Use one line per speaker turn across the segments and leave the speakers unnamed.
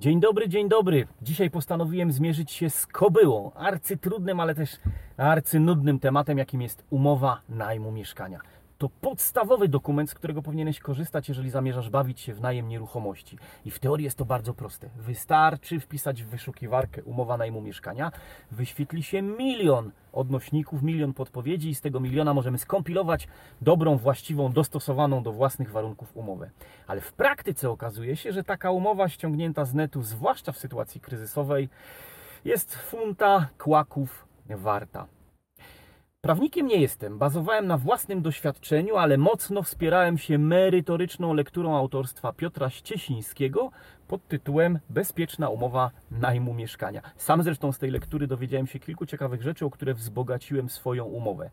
Dzień dobry, dzień dobry. Dzisiaj postanowiłem zmierzyć się z kobyłą, arcytrudnym, ale też arcynudnym tematem, jakim jest umowa najmu mieszkania. To podstawowy dokument, z którego powinieneś korzystać, jeżeli zamierzasz bawić się w najem nieruchomości. I w teorii jest to bardzo proste. Wystarczy wpisać w wyszukiwarkę umowa najmu mieszkania, wyświetli się milion odnośników, milion podpowiedzi i z tego miliona możemy skompilować dobrą, właściwą, dostosowaną do własnych warunków umowę. Ale w praktyce okazuje się, że taka umowa ściągnięta z netu, zwłaszcza w sytuacji kryzysowej, jest funta kłaków warta. Prawnikiem nie jestem. Bazowałem na własnym doświadczeniu, ale mocno wspierałem się merytoryczną lekturą autorstwa Piotra Ściesińskiego pod tytułem Bezpieczna umowa najmu mieszkania. Sam zresztą z tej lektury dowiedziałem się kilku ciekawych rzeczy, o które wzbogaciłem swoją umowę.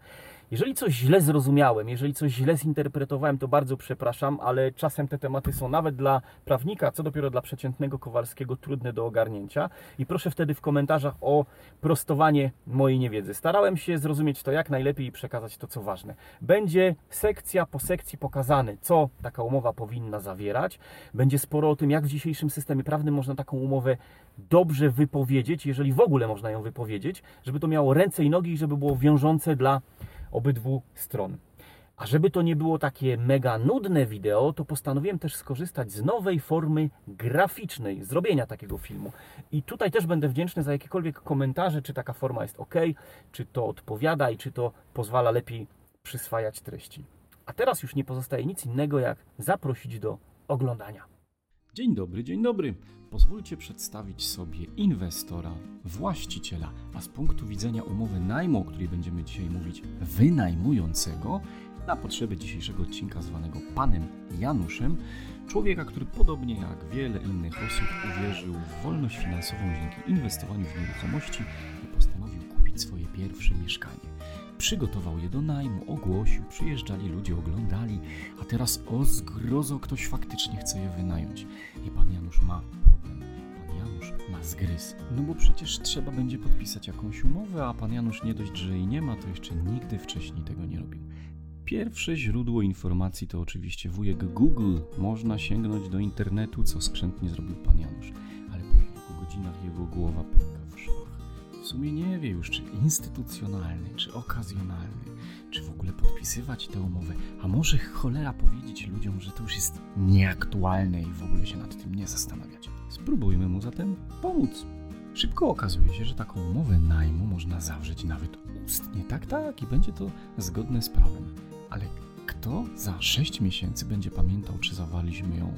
Jeżeli coś źle zrozumiałem, jeżeli coś źle zinterpretowałem, to bardzo przepraszam, ale czasem te tematy są nawet dla prawnika, co dopiero dla przeciętnego Kowalskiego, trudne do ogarnięcia. I proszę wtedy w komentarzach o prostowanie mojej niewiedzy. Starałem się zrozumieć to jak najlepiej i przekazać to, co ważne. Będzie sekcja po sekcji pokazane, co taka umowa powinna zawierać. Będzie sporo o tym, jak w dzisiejszym systemie prawnym można taką umowę dobrze wypowiedzieć, jeżeli w ogóle można ją wypowiedzieć, żeby to miało ręce i nogi i żeby było wiążące dla obydwu stron. A żeby to nie było takie mega nudne wideo, to postanowiłem też skorzystać z nowej formy graficznej zrobienia takiego filmu. I tutaj też będę wdzięczny za jakiekolwiek komentarze, czy taka forma jest ok, czy to odpowiada i czy to pozwala lepiej przyswajać treści. A teraz już nie pozostaje nic innego, jak zaprosić do oglądania.
Dzień dobry, dzień dobry. Pozwólcie przedstawić sobie inwestora, właściciela, a z punktu widzenia umowy najmu, o której będziemy dzisiaj mówić, wynajmującego, na potrzeby dzisiejszego odcinka zwanego Panem Januszem, człowieka, który podobnie jak wiele innych osób uwierzył w wolność finansową dzięki inwestowaniu w nieruchomości i postanowił kupić swoje pierwsze mieszkanie. Przygotował je do najmu, ogłosił, przyjeżdżali ludzie, oglądali, a teraz o zgrozo ktoś faktycznie chce je wynająć. I pan Janusz ma problem. Ma zgryz. No bo przecież trzeba będzie podpisać jakąś umowę, a pan Janusz nie dość, że jej nie ma, to jeszcze nigdy wcześniej tego nie robił. Pierwsze źródło informacji to oczywiście wujek Google. Można sięgnąć do internetu, co skrzętnie zrobił pan Janusz, ale po kilku godzinach jego głowa pęka w szwach. W sumie nie wie już, czy instytucjonalny, czy okazjonalny, czy w ogóle podpisywać tę umowę, a może cholera powiedzieć ludziom, że to już jest nieaktualne i w ogóle się nad tym nie zastanawiać. Spróbujmy mu zatem pomóc. Szybko okazuje się, że taką umowę najmu można zawrzeć nawet ustnie. Tak, tak, i będzie to zgodne z prawem. Ale kto za 6 miesięcy będzie pamiętał, czy zawaliśmy ją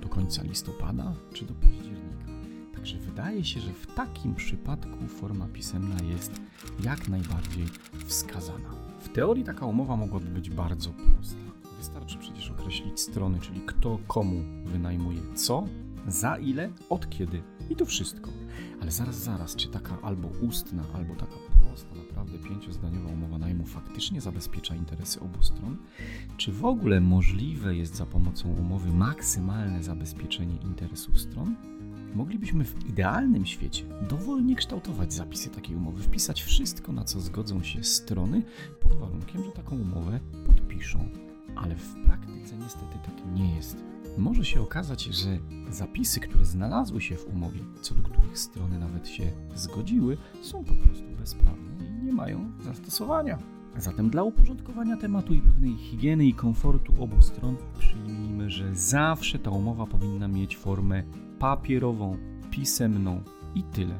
do końca listopada, czy do października? Także wydaje się, że w takim przypadku forma pisemna jest jak najbardziej wskazana. W teorii taka umowa mogłaby być bardzo prosta. Wystarczy przecież określić strony, czyli kto komu wynajmuje co, za ile, od kiedy i to wszystko. Ale zaraz, zaraz, czy taka albo ustna, albo taka prosta, naprawdę pięciozdaniowa umowa najmu faktycznie zabezpiecza interesy obu stron? Czy w ogóle możliwe jest za pomocą umowy maksymalne zabezpieczenie interesów stron? Moglibyśmy w idealnym świecie dowolnie kształtować zapisy takiej umowy, wpisać wszystko, na co zgodzą się strony, pod warunkiem, że taką umowę podpiszą. Ale w praktyce niestety tak nie jest. Może się okazać, że zapisy, które znalazły się w umowie, co do których strony nawet się zgodziły, są po prostu bezprawne i nie mają zastosowania. Zatem dla uporządkowania tematu i pewnej higieny i komfortu obu stron przyjmijmy, że zawsze ta umowa powinna mieć formę papierową, pisemną i tyle.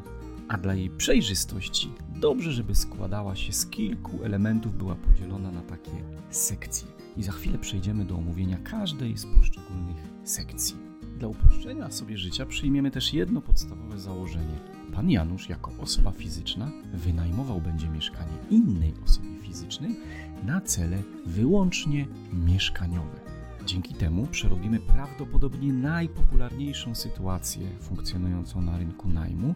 A dla jej przejrzystości dobrze, żeby składała się z kilku elementów, była podzielona na takie sekcje. I za chwilę przejdziemy do omówienia każdej z poszczególnych sekcji. Dla uproszczenia sobie życia przyjmiemy też jedno podstawowe założenie. Pan Janusz, jako osoba fizyczna, wynajmował będzie mieszkanie innej osobie fizycznej na cele wyłącznie mieszkaniowe. Dzięki temu przerobimy prawdopodobnie najpopularniejszą sytuację funkcjonującą na rynku najmu,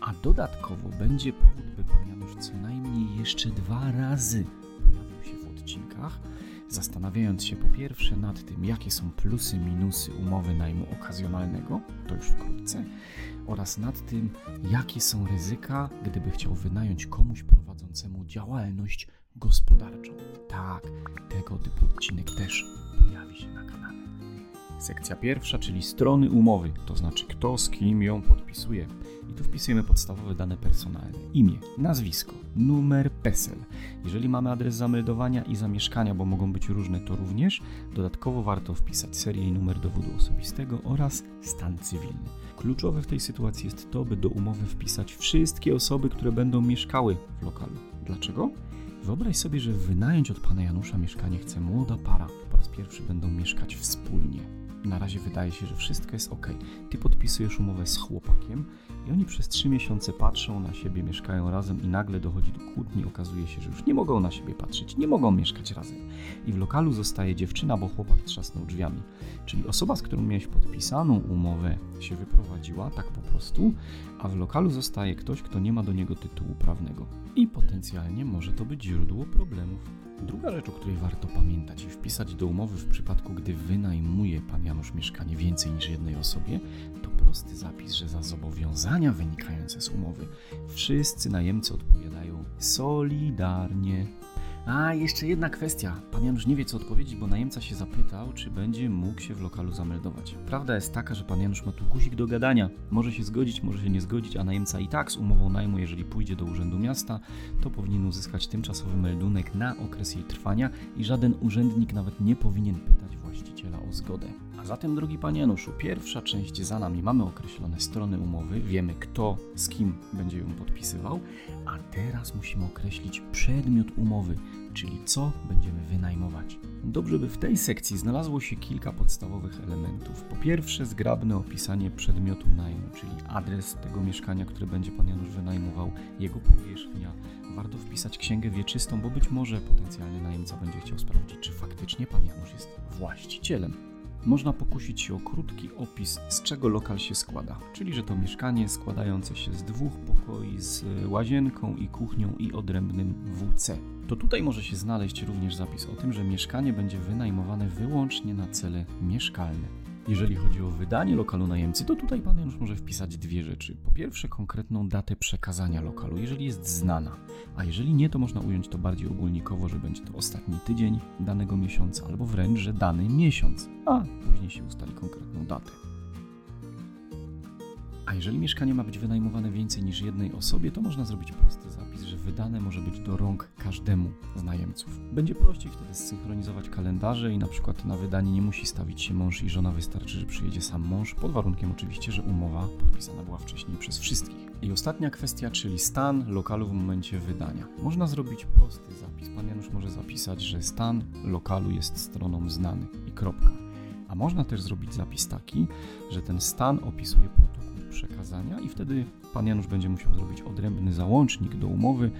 a dodatkowo będzie powód, by pan Janusz co najmniej jeszcze dwa razy pojawił się w odcinkach, zastanawiając się po pierwsze nad tym, jakie są plusy, minusy umowy najmu okazjonalnego, to już wkrótce, oraz nad tym, jakie są ryzyka, gdyby chciał wynająć komuś prowadzącemu działalność gospodarczą. Tak, tego typu odcinek też pojawi się na kanale. Sekcja pierwsza, czyli strony umowy, to znaczy kto z kim ją podpisuje. I tu wpisujemy podstawowe dane personalne: imię, nazwisko, numer PESEL. Jeżeli mamy adres zameldowania i zamieszkania, bo mogą być różne, to również. Dodatkowo warto wpisać serię i numer dowodu osobistego oraz stan cywilny. Kluczowe w tej sytuacji jest to, by do umowy wpisać wszystkie osoby, które będą mieszkały w lokalu. Dlaczego? Wyobraź sobie, że wynająć od pana Janusza mieszkanie chce młoda para. Po raz pierwszy będą mieszkać wspólnie. Na razie wydaje się, że wszystko jest ok. Ty podpisujesz umowę z chłopakiem i oni przez trzy miesiące patrzą na siebie, mieszkają razem i nagle dochodzi do kłótni. Okazuje się, że już nie mogą na siebie patrzeć, nie mogą mieszkać razem. I w lokalu zostaje dziewczyna, bo chłopak trzasnął drzwiami. Czyli osoba, z którą miałeś podpisaną umowę, się wyprowadziła, tak po prostu, a w lokalu zostaje ktoś, kto nie ma do niego tytułu prawnego. I potencjalnie może to być źródło problemów. Druga rzecz, o której warto pamiętać i wpisać do umowy w przypadku, gdy wynajmuje pan Janusz mieszkanie więcej niż jednej osobie, to prosty zapis, że za zobowiązania wynikające z umowy wszyscy najemcy odpowiadają solidarnie. A, jeszcze jedna kwestia. Pan Janusz nie wie, co odpowiedzieć, bo najemca się zapytał, czy będzie mógł się w lokalu zameldować. Prawda jest taka, że pan Janusz ma tu guzik do gadania. Może się zgodzić, może się nie zgodzić, a najemca i tak z umową najmu, jeżeli pójdzie do urzędu miasta, to powinien uzyskać tymczasowy meldunek na okres jej trwania i żaden urzędnik nawet nie powinien pytać właściciela o zgodę. A zatem, drogi panie Januszu, pierwsza część za nami. Mamy określone strony umowy, wiemy kto z kim będzie ją podpisywał, a teraz musimy określić przedmiot umowy, czyli co będziemy wynajmować. Dobrze by w tej sekcji znalazło się kilka podstawowych elementów. Po pierwsze, zgrabne opisanie przedmiotu najmu, czyli adres tego mieszkania, które będzie pan Janusz wynajmował, jego powierzchnia. Warto wpisać księgę wieczystą, bo być może potencjalny najemca będzie chciał sprawdzić, czy faktycznie pan Janusz jest właścicielem można pokusić się o krótki opis, z czego lokal się składa. Czyli, że to mieszkanie składające się z dwóch pokoi, z łazienką i kuchnią i odrębnym WC. To tutaj może się znaleźć również zapis o tym, że mieszkanie będzie wynajmowane wyłącznie na cele mieszkalne. Jeżeli chodzi o wydanie lokalu najemcy, to tutaj Pan już może wpisać dwie rzeczy. Po pierwsze, konkretną datę przekazania lokalu, jeżeli jest znana, a jeżeli nie, to można ująć to bardziej ogólnikowo, że będzie to ostatni tydzień danego miesiąca, albo wręcz, że dany miesiąc, a później się ustali konkretną datę. A jeżeli mieszkanie ma być wynajmowane więcej niż jednej osobie, to można zrobić prosty zapis, że wydane może być do rąk każdemu z najemców. Będzie prościej wtedy zsynchronizować kalendarze i na przykład na wydanie nie musi stawić się mąż i żona, wystarczy, że przyjedzie sam mąż, pod warunkiem oczywiście, że umowa podpisana była wcześniej przez wszystkich. I ostatnia kwestia, czyli stan lokalu w momencie wydania. Można zrobić prosty zapis. Pan Janusz może zapisać, że stan lokalu jest stroną znany i kropka. A można też zrobić zapis taki, że ten stan opisuje protokół przekazania i wtedy pan Janusz będzie musiał zrobić odrębny załącznik do umowy,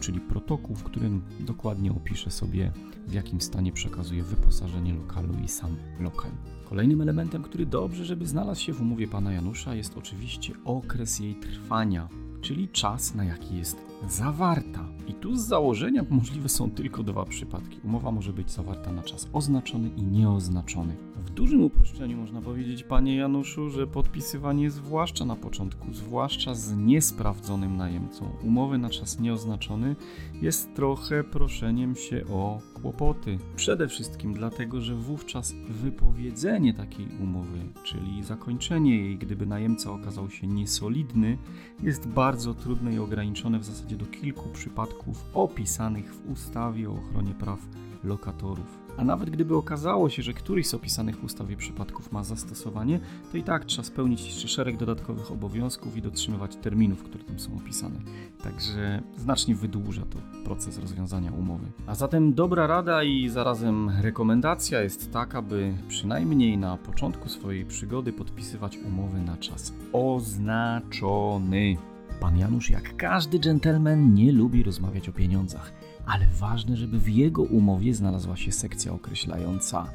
czyli protokół, w którym dokładnie opisze sobie, w jakim stanie przekazuje wyposażenie lokalu i sam lokal. Kolejnym elementem, który dobrze, żeby znalazł się w umowie pana Janusza, jest oczywiście okres jej trwania, czyli czas, na jaki jest zawarta. I tu z założenia możliwe są tylko dwa przypadki. Umowa może być zawarta na czas oznaczony i nieoznaczony. W dużym uproszczeniu można powiedzieć, panie Januszu, że podpisywanie zwłaszcza na początku, zwłaszcza z niesprawdzonym najemcą, umowy na czas nieoznaczony jest trochę proszeniem się o kłopoty. Przede wszystkim dlatego, że wówczas wypowiedzenie takiej umowy, czyli zakończenie jej, gdyby najemca okazał się niesolidny, jest bardzo trudne i ograniczone w zasadzie do kilku przypadków opisanych w ustawie o ochronie praw lokatorów. A nawet gdyby okazało się, że któryś z opisanych w ustawie przypadków ma zastosowanie, to i tak trzeba spełnić jeszcze szereg dodatkowych obowiązków i dotrzymywać terminów, które tam są opisane. Także znacznie wydłuża to proces rozwiązania umowy. A zatem dobra rada i zarazem rekomendacja jest taka, by przynajmniej na początku swojej przygody podpisywać umowy na czas oznaczony. Pan Janusz, jak każdy dżentelmen, nie lubi rozmawiać o pieniądzach ale ważne, żeby w jego umowie znalazła się sekcja określająca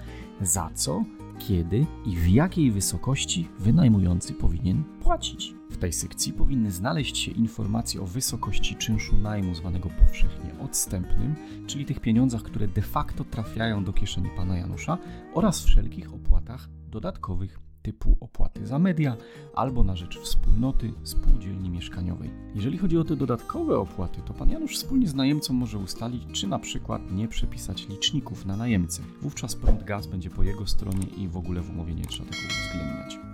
za co, kiedy i w jakiej wysokości wynajmujący powinien płacić. W tej sekcji powinny znaleźć się informacje o wysokości czynszu najmu, zwanego powszechnie odstępnym, czyli tych pieniądzach, które de facto trafiają do kieszeni pana Janusza, oraz wszelkich opłatach dodatkowych typu opłaty za media albo na rzecz wspólnoty spółdzielni mieszkaniowej. Jeżeli chodzi o te dodatkowe opłaty, to pan Janusz wspólnie z najemcą może ustalić, czy na przykład nie przepisać liczników na najemcę. Wówczas prąd gaz będzie po jego stronie i w ogóle w umowie nie trzeba tego uwzględniać.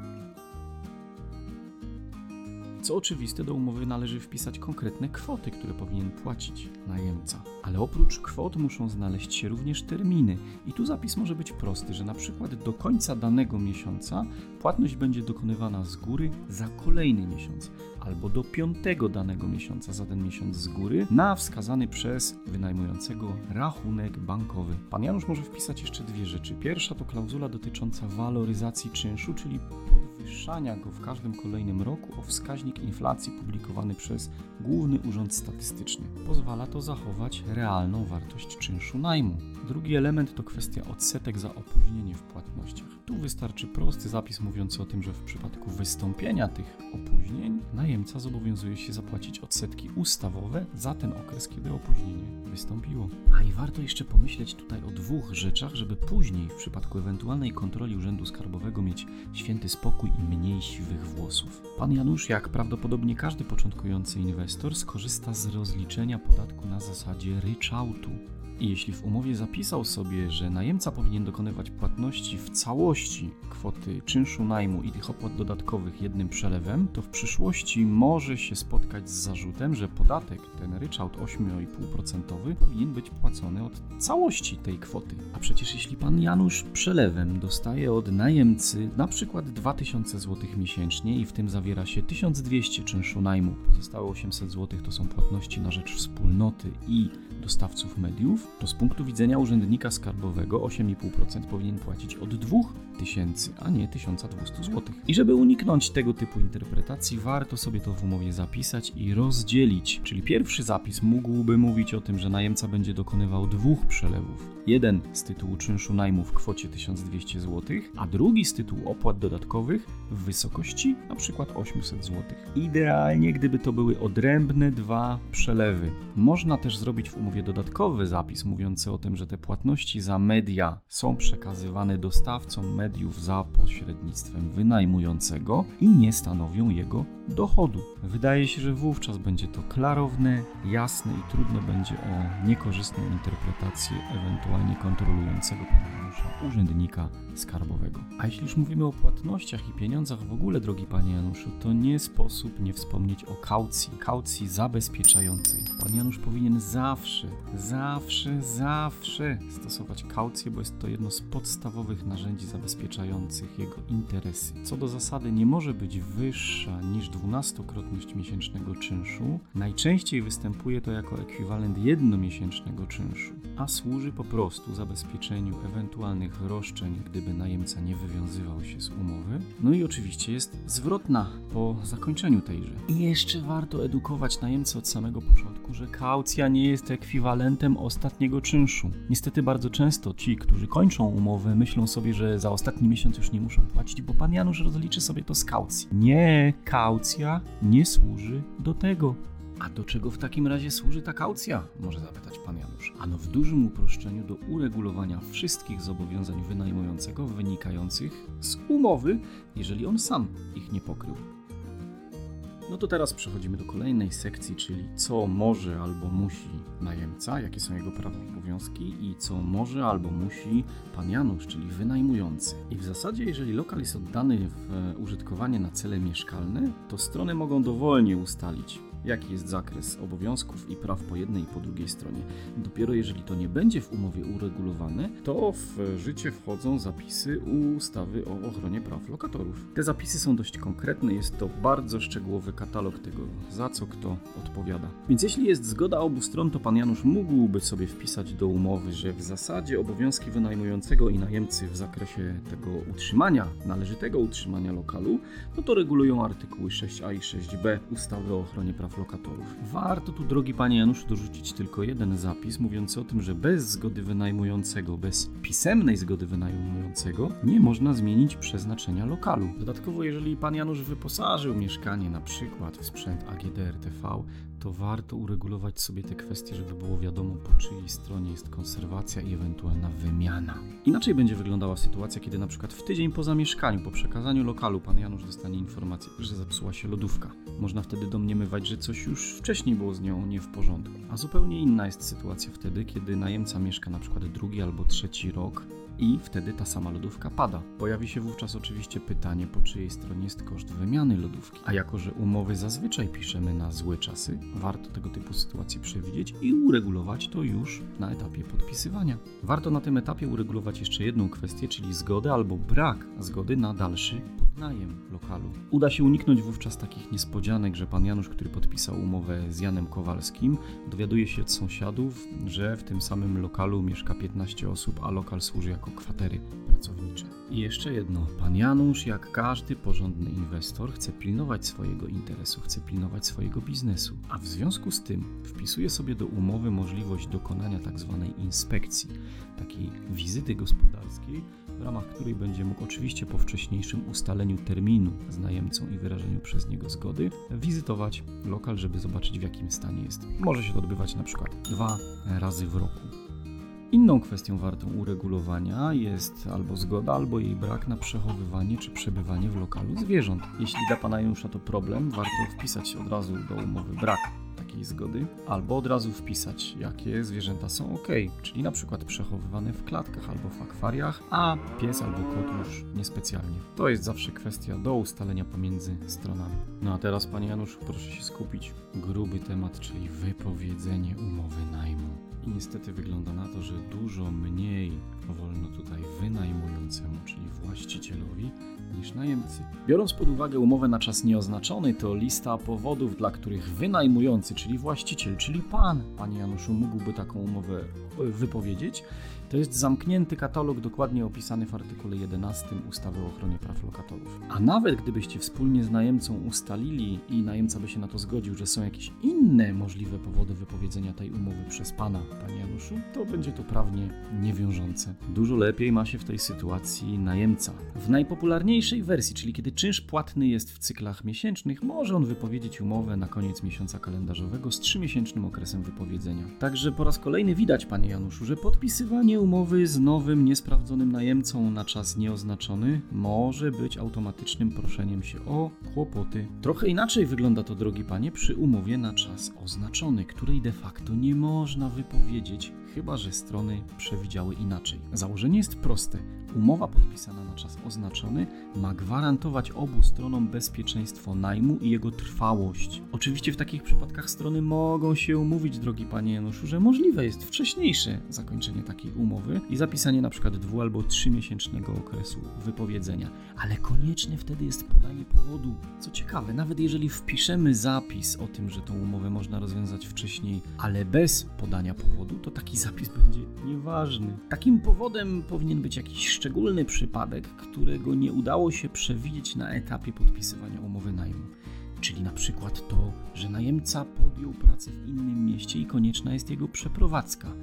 Co oczywiste, do umowy należy wpisać konkretne kwoty, które powinien płacić najemca. Ale oprócz kwot muszą znaleźć się również terminy. I tu zapis może być prosty, że na przykład do końca danego miesiąca płatność będzie dokonywana z góry za kolejny miesiąc, albo do piątego danego miesiąca za ten miesiąc z góry na wskazany przez wynajmującego rachunek bankowy. Pan Janusz może wpisać jeszcze dwie rzeczy. Pierwsza to klauzula dotycząca waloryzacji czynszu, czyli podwyższania go w każdym kolejnym roku o wskaźnik inflacji publikowany przez Główny Urząd Statystyczny. Pozwala to zachować realną wartość czynszu najmu. Drugi element to kwestia odsetek za opóźnienie w płatnościach. Tu wystarczy prosty zapis mówiący o tym, że w przypadku wystąpienia tych opóźnień najemca zobowiązuje się zapłacić odsetki ustawowe za ten okres, kiedy opóźnienie wystąpiło. A i warto jeszcze pomyśleć tutaj o dwóch rzeczach, żeby później w przypadku ewentualnej kontroli Urzędu Skarbowego mieć święty spokój mniej siwych włosów. Pan Janusz, jak prawdopodobnie każdy początkujący inwestor, skorzysta z rozliczenia podatku na zasadzie ryczałtu. I jeśli w umowie zapisał sobie, że najemca powinien dokonywać płatności w całości kwoty czynszu najmu i tych opłat dodatkowych jednym przelewem, to w przyszłości może się spotkać z zarzutem, że podatek, ten ryczałt 8,5% powinien być płacony od całości tej kwoty. A przecież jeśli pan Janusz przelewem dostaje od najemcy na przykład 2000 zł miesięcznie i w tym zawiera się 1200 czynszu najmu, pozostałe 800 zł to są płatności na rzecz wspólnoty i dostawców mediów, to z punktu widzenia urzędnika skarbowego 8,5% powinien płacić od 2000, a nie 1200 zł. I żeby uniknąć tego typu interpretacji, warto sobie to w umowie zapisać i rozdzielić. Czyli pierwszy zapis mógłby mówić o tym, że najemca będzie dokonywał dwóch przelewów. Jeden z tytułu czynszu najmu w kwocie 1200 zł, a drugi z tytułu opłat dodatkowych w wysokości np. 800 zł. Idealnie, gdyby to były odrębne dwa przelewy. Można też zrobić w umowie dodatkowy zapis mówiący o tym, że te płatności za media są przekazywane dostawcom mediów za pośrednictwem wynajmującego i nie stanowią jego dochodu. Wydaje się, że wówczas będzie to klarowne, jasne i trudno będzie o niekorzystną interpretację ewentualnie kontrolującego pana urzędnika skarbowego. A jeśli już mówimy o płatnościach i pieniądzach w ogóle, drogi panie Januszu, to nie sposób nie wspomnieć o kaucji, kaucji zabezpieczającej. Pan Janusz powinien zawsze, zawsze, zawsze stosować kaucję, bo jest to jedno z podstawowych narzędzi zabezpieczających jego interesy. Co do zasady nie może być wyższa niż dwunastokrotność miesięcznego czynszu. Najczęściej występuje to jako ekwiwalent jednomiesięcznego czynszu, a służy po prostu zabezpieczeniu ewentualnych roszczeń, gdyby najemca nie wywiązywał się z umowy. No i oczywiście jest zwrotna po zakończeniu tejże. I jeszcze warto edukować najemcę od samego początku, że kaucja nie jest ekwiwalentem ostatniego czynszu. Niestety bardzo często ci, którzy kończą umowę, myślą sobie, że za ostatni miesiąc już nie muszą płacić, bo pan Janusz rozliczy sobie to z kaucji. Nie, kaucja nie służy do tego. A do czego w takim razie służy ta kaucja? Może zapytać pan Janusz. Ano w dużym uproszczeniu do uregulowania wszystkich zobowiązań wynajmującego wynikających z umowy, jeżeli on sam ich nie pokrył. No to teraz przechodzimy do kolejnej sekcji, czyli co może albo musi najemca, jakie są jego prawa i obowiązki i co może albo musi pan Janusz, czyli wynajmujący. I w zasadzie, jeżeli lokal jest oddany w użytkowanie na cele mieszkalne, to strony mogą dowolnie ustalić, jaki jest zakres obowiązków i praw po jednej i po drugiej stronie. Dopiero jeżeli to nie będzie w umowie uregulowane, to w życie wchodzą zapisy ustawy o ochronie praw lokatorów. Te zapisy są dość konkretne, jest to bardzo szczegółowy katalog tego, za co kto odpowiada. Więc jeśli jest zgoda obu stron, to pan Janusz mógłby sobie wpisać do umowy, że w zasadzie obowiązki wynajmującego i najemcy w zakresie tego utrzymania, należytego utrzymania lokalu, no to regulują artykuły 6a i 6b ustawy o ochronie praw lokatorów. Warto tu, drogi panie Januszu, dorzucić tylko jeden zapis mówiący o tym, że bez zgody wynajmującego, bez pisemnej zgody wynajmującego nie można zmienić przeznaczenia lokalu. Dodatkowo, jeżeli pan Janusz wyposażył mieszkanie na przykład w sprzęt AGD-RTV, to warto uregulować sobie te kwestie, żeby było wiadomo po czyjej stronie jest konserwacja i ewentualna wymiana. Inaczej będzie wyglądała sytuacja, kiedy na przykład w tydzień po zamieszkaniu, po przekazaniu lokalu, pan Janusz dostanie informację, że zepsuła się lodówka. Można wtedy domniemywać, że coś już wcześniej było z nią nie w porządku. A zupełnie inna jest sytuacja wtedy, kiedy najemca mieszka na przykład drugi albo trzeci rok i wtedy ta sama lodówka pada. Pojawi się wówczas oczywiście pytanie, po czyjej stronie jest koszt wymiany lodówki. A jako, że umowy zazwyczaj piszemy na złe czasy, warto tego typu sytuacje przewidzieć i uregulować to już na etapie podpisywania. Warto na tym etapie uregulować jeszcze jedną kwestię, czyli zgodę albo brak zgody na dalszy podnajem lokalu. Uda się uniknąć wówczas takich niespodzianek, że pan Janusz, który podpisał umowę z Janem Kowalskim, dowiaduje się od sąsiadów, że w tym samym lokalu mieszka 15 osób, a lokal służy jako kwatery pracownicze. I jeszcze jedno. Pan Janusz, jak każdy porządny inwestor, chce pilnować swojego interesu, chce pilnować swojego biznesu, a w związku z tym wpisuje sobie do umowy możliwość dokonania tzw. inspekcji, takiej wizyty gospodarskiej, w ramach której będzie mógł oczywiście po wcześniejszym ustaleniu terminu z najemcą i wyrażeniu przez niego zgody wizytować lokal, żeby zobaczyć w jakim stanie jest. Może się to odbywać na przykład dwa razy w roku. Inną kwestią wartą uregulowania jest albo zgoda, albo jej brak na przechowywanie czy przebywanie w lokalu zwierząt. Jeśli dla pana Janusza to problem, warto wpisać od razu do umowy brak takiej zgody, albo od razu wpisać, jakie zwierzęta są ok, czyli na przykład przechowywane w klatkach albo w akwariach, a pies albo kot już niespecjalnie. To jest zawsze kwestia do ustalenia pomiędzy stronami. No a teraz, panie Janusz, proszę się skupić. Gruby temat, czyli wypowiedzenie umowy najmu. Niestety wygląda na to, że dużo mniej wolno tutaj wynajmującemu, czyli właścicielowi, niż najemcy. Biorąc pod uwagę umowę na czas nieoznaczony, to lista powodów, dla których wynajmujący, czyli właściciel, czyli pan, panie Januszu, mógłby taką umowę wypowiedzieć, to jest zamknięty katalog dokładnie opisany w artykule 11 ustawy o ochronie praw lokatorów. A nawet gdybyście wspólnie z najemcą ustalili i najemca by się na to zgodził, że są jakieś inne możliwe powody wypowiedzenia tej umowy przez pana, panie Januszu, to będzie to prawnie niewiążące. Dużo lepiej ma się w tej sytuacji najemca. W najpopularniejszej wersji, czyli kiedy czynsz płatny jest w cyklach miesięcznych, może on wypowiedzieć umowę na koniec miesiąca kalendarzowego z trzymiesięcznym okresem wypowiedzenia. Także po raz kolejny widać, panie Januszu, że podpisywanie umowy z nowym, niesprawdzonym najemcą na czas nieoznaczony może być automatycznym proszeniem się o kłopoty. Trochę inaczej wygląda to, drogi panie, przy umowie na czas oznaczony, której de facto nie można wypowiedzieć, chyba że strony przewidziały inaczej. Założenie jest proste. Umowa podpisana na czas oznaczony ma gwarantować obu stronom bezpieczeństwo najmu i jego trwałość. Oczywiście w takich przypadkach strony mogą się umówić, drogi panie Januszu, że możliwe jest wcześniejsze zakończenie takiej umowy i zapisanie na przykład dwu albo trzymiesięcznego okresu wypowiedzenia, ale konieczne wtedy jest podanie powodu. Co ciekawe, nawet jeżeli wpiszemy zapis o tym, że tą umowę można rozwiązać wcześniej, ale bez podania powodu, to taki zapis będzie nieważny. Takim powodem powinien być jakiś szczególny przypadek, którego nie udało się przewidzieć na etapie podpisywania umowy najmu. Czyli na przykład to, że najemca podjął pracę w innym mieście i konieczna jest jego przeprowadzka,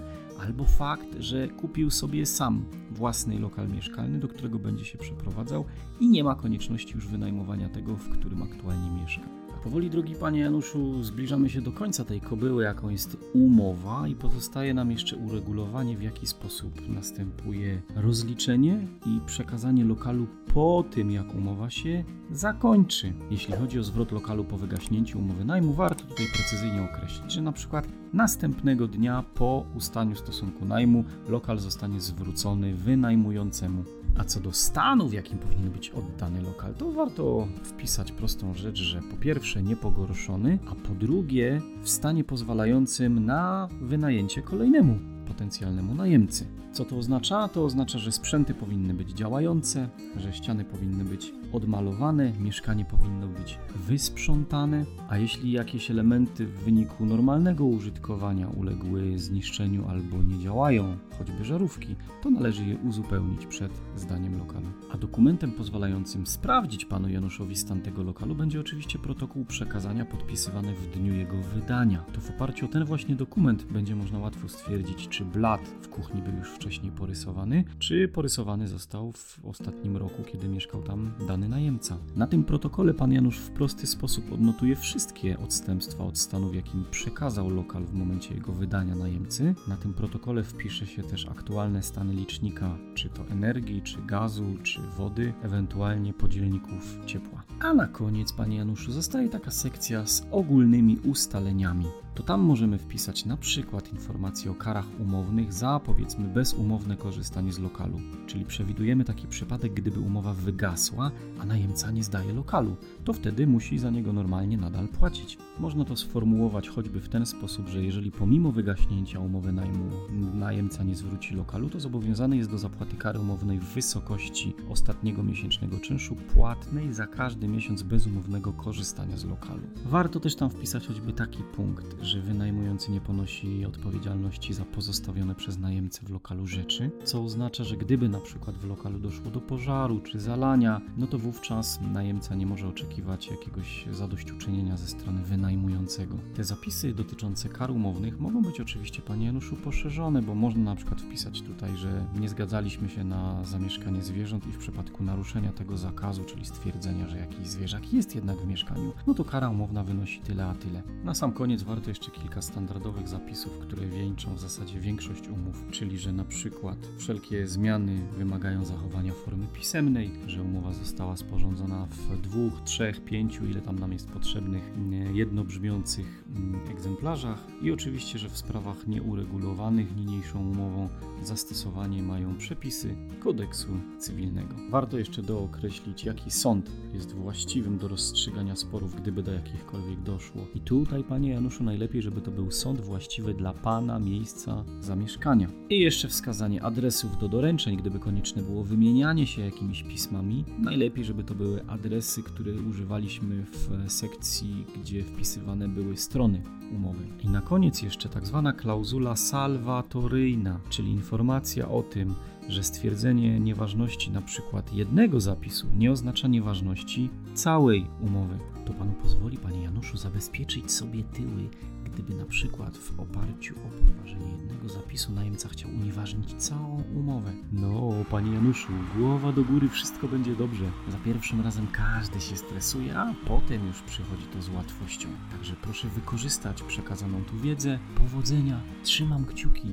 albo fakt, że kupił sobie sam własny lokal mieszkalny, do którego będzie się przeprowadzał i nie ma konieczności już wynajmowania tego, w którym aktualnie mieszka. Powoli, drogi panie Januszu, zbliżamy się do końca tej kobyły, jaką jest umowa, i pozostaje nam jeszcze uregulowanie, w jaki sposób następuje rozliczenie i przekazanie lokalu po tym, jak umowa się zakończy. Jeśli chodzi o zwrot lokalu po wygaśnięciu umowy najmu, warto tutaj precyzyjnie określić, że na przykład następnego dnia po ustaniu stosunku najmu lokal zostanie zwrócony wynajmującemu a co do stanu, w jakim powinien być oddany lokal, to warto wpisać prostą rzecz, że po pierwsze niepogorszony, a po drugie w stanie pozwalającym na wynajęcie kolejnemu potencjalnemu najemcy. Co to oznacza? To oznacza, że sprzęty powinny być działające, że ściany powinny być odmalowane, mieszkanie powinno być wysprzątane, a jeśli jakieś elementy w wyniku normalnego użytkowania uległy zniszczeniu albo nie działają, choćby żarówki, to należy je uzupełnić przed zdaniem lokalu. A dokumentem pozwalającym sprawdzić panu Januszowi stan tego lokalu będzie oczywiście protokół przekazania podpisywany w dniu jego wydania. To w oparciu o ten właśnie dokument będzie można łatwo stwierdzić, czy blat w kuchni był już wcześniej porysowany, czy porysowany został w ostatnim roku, kiedy mieszkał tam dany najemca. Na tym protokole pan Janusz w prosty sposób odnotuje wszystkie odstępstwa od stanu, w jakim przekazał lokal w momencie jego wydania najemcy. Na tym protokole wpisze się też aktualne stany licznika, czy to energii, czy gazu, czy wody, ewentualnie podzielników ciepła. A na koniec, panie Januszu, zostaje taka sekcja z ogólnymi ustaleniami to tam możemy wpisać na przykład informacje o karach umownych za powiedzmy bezumowne korzystanie z lokalu. Czyli przewidujemy taki przypadek, gdyby umowa wygasła, a najemca nie zdaje lokalu, to wtedy musi za niego normalnie nadal płacić. Można to sformułować choćby w ten sposób, że jeżeli pomimo wygaśnięcia umowy najmu najemca nie zwróci lokalu, to zobowiązany jest do zapłaty kary umownej w wysokości ostatniego miesięcznego czynszu płatnej za każdy miesiąc bezumownego korzystania z lokalu. Warto też tam wpisać choćby taki punkt, że wynajmujący nie ponosi odpowiedzialności za pozostawione przez najemcę w lokalu rzeczy, co oznacza, że gdyby na przykład w lokalu doszło do pożaru czy zalania, no to wówczas najemca nie może oczekiwać jakiegoś zadośćuczynienia ze strony wynajmującego. Te zapisy dotyczące kar umownych mogą być oczywiście, panie Januszu, poszerzone, bo można na przykład wpisać tutaj, że nie zgadzaliśmy się na zamieszkanie zwierząt i w przypadku naruszenia tego zakazu, czyli stwierdzenia, że jakiś zwierzak jest jednak w mieszkaniu, no to kara umowna wynosi tyle a tyle. Na sam koniec warto jeszcze kilka standardowych zapisów, które wieńczą w zasadzie większość umów, czyli że na przykład wszelkie zmiany wymagają zachowania formy pisemnej, że umowa została sporządzona w dwóch, trzech, pięciu, ile tam nam jest potrzebnych, jednobrzmiących mm, egzemplarzach i oczywiście, że w sprawach nieuregulowanych niniejszą umową zastosowanie mają przepisy kodeksu cywilnego. Warto jeszcze dookreślić, jaki sąd jest właściwym do rozstrzygania sporów, gdyby do jakichkolwiek doszło. I tutaj, panie Januszu, najlepiej, żeby to był sąd właściwy dla pana miejsca zamieszkania. I jeszcze wskazanie adresów do doręczeń, gdyby konieczne było wymienianie się jakimiś pismami. Najlepiej, żeby to były adresy, które używaliśmy w sekcji, gdzie wpisywane były strony umowy. I na koniec jeszcze tak zwana klauzula salwatoryjna, czyli informacja o tym, że stwierdzenie nieważności na przykład jednego zapisu nie oznacza nieważności całej umowy. To panu pozwoli, panie Januszu, zabezpieczyć sobie tyły, gdyby na przykład w oparciu o podważenie jednego zapisu najemca chciał unieważnić całą umowę. No, panie Januszu, głowa do góry, wszystko będzie dobrze. Za pierwszym razem każdy się stresuje, a potem już przychodzi to z łatwością. Także proszę wykorzystać przekazaną tu wiedzę. Powodzenia, trzymam kciuki.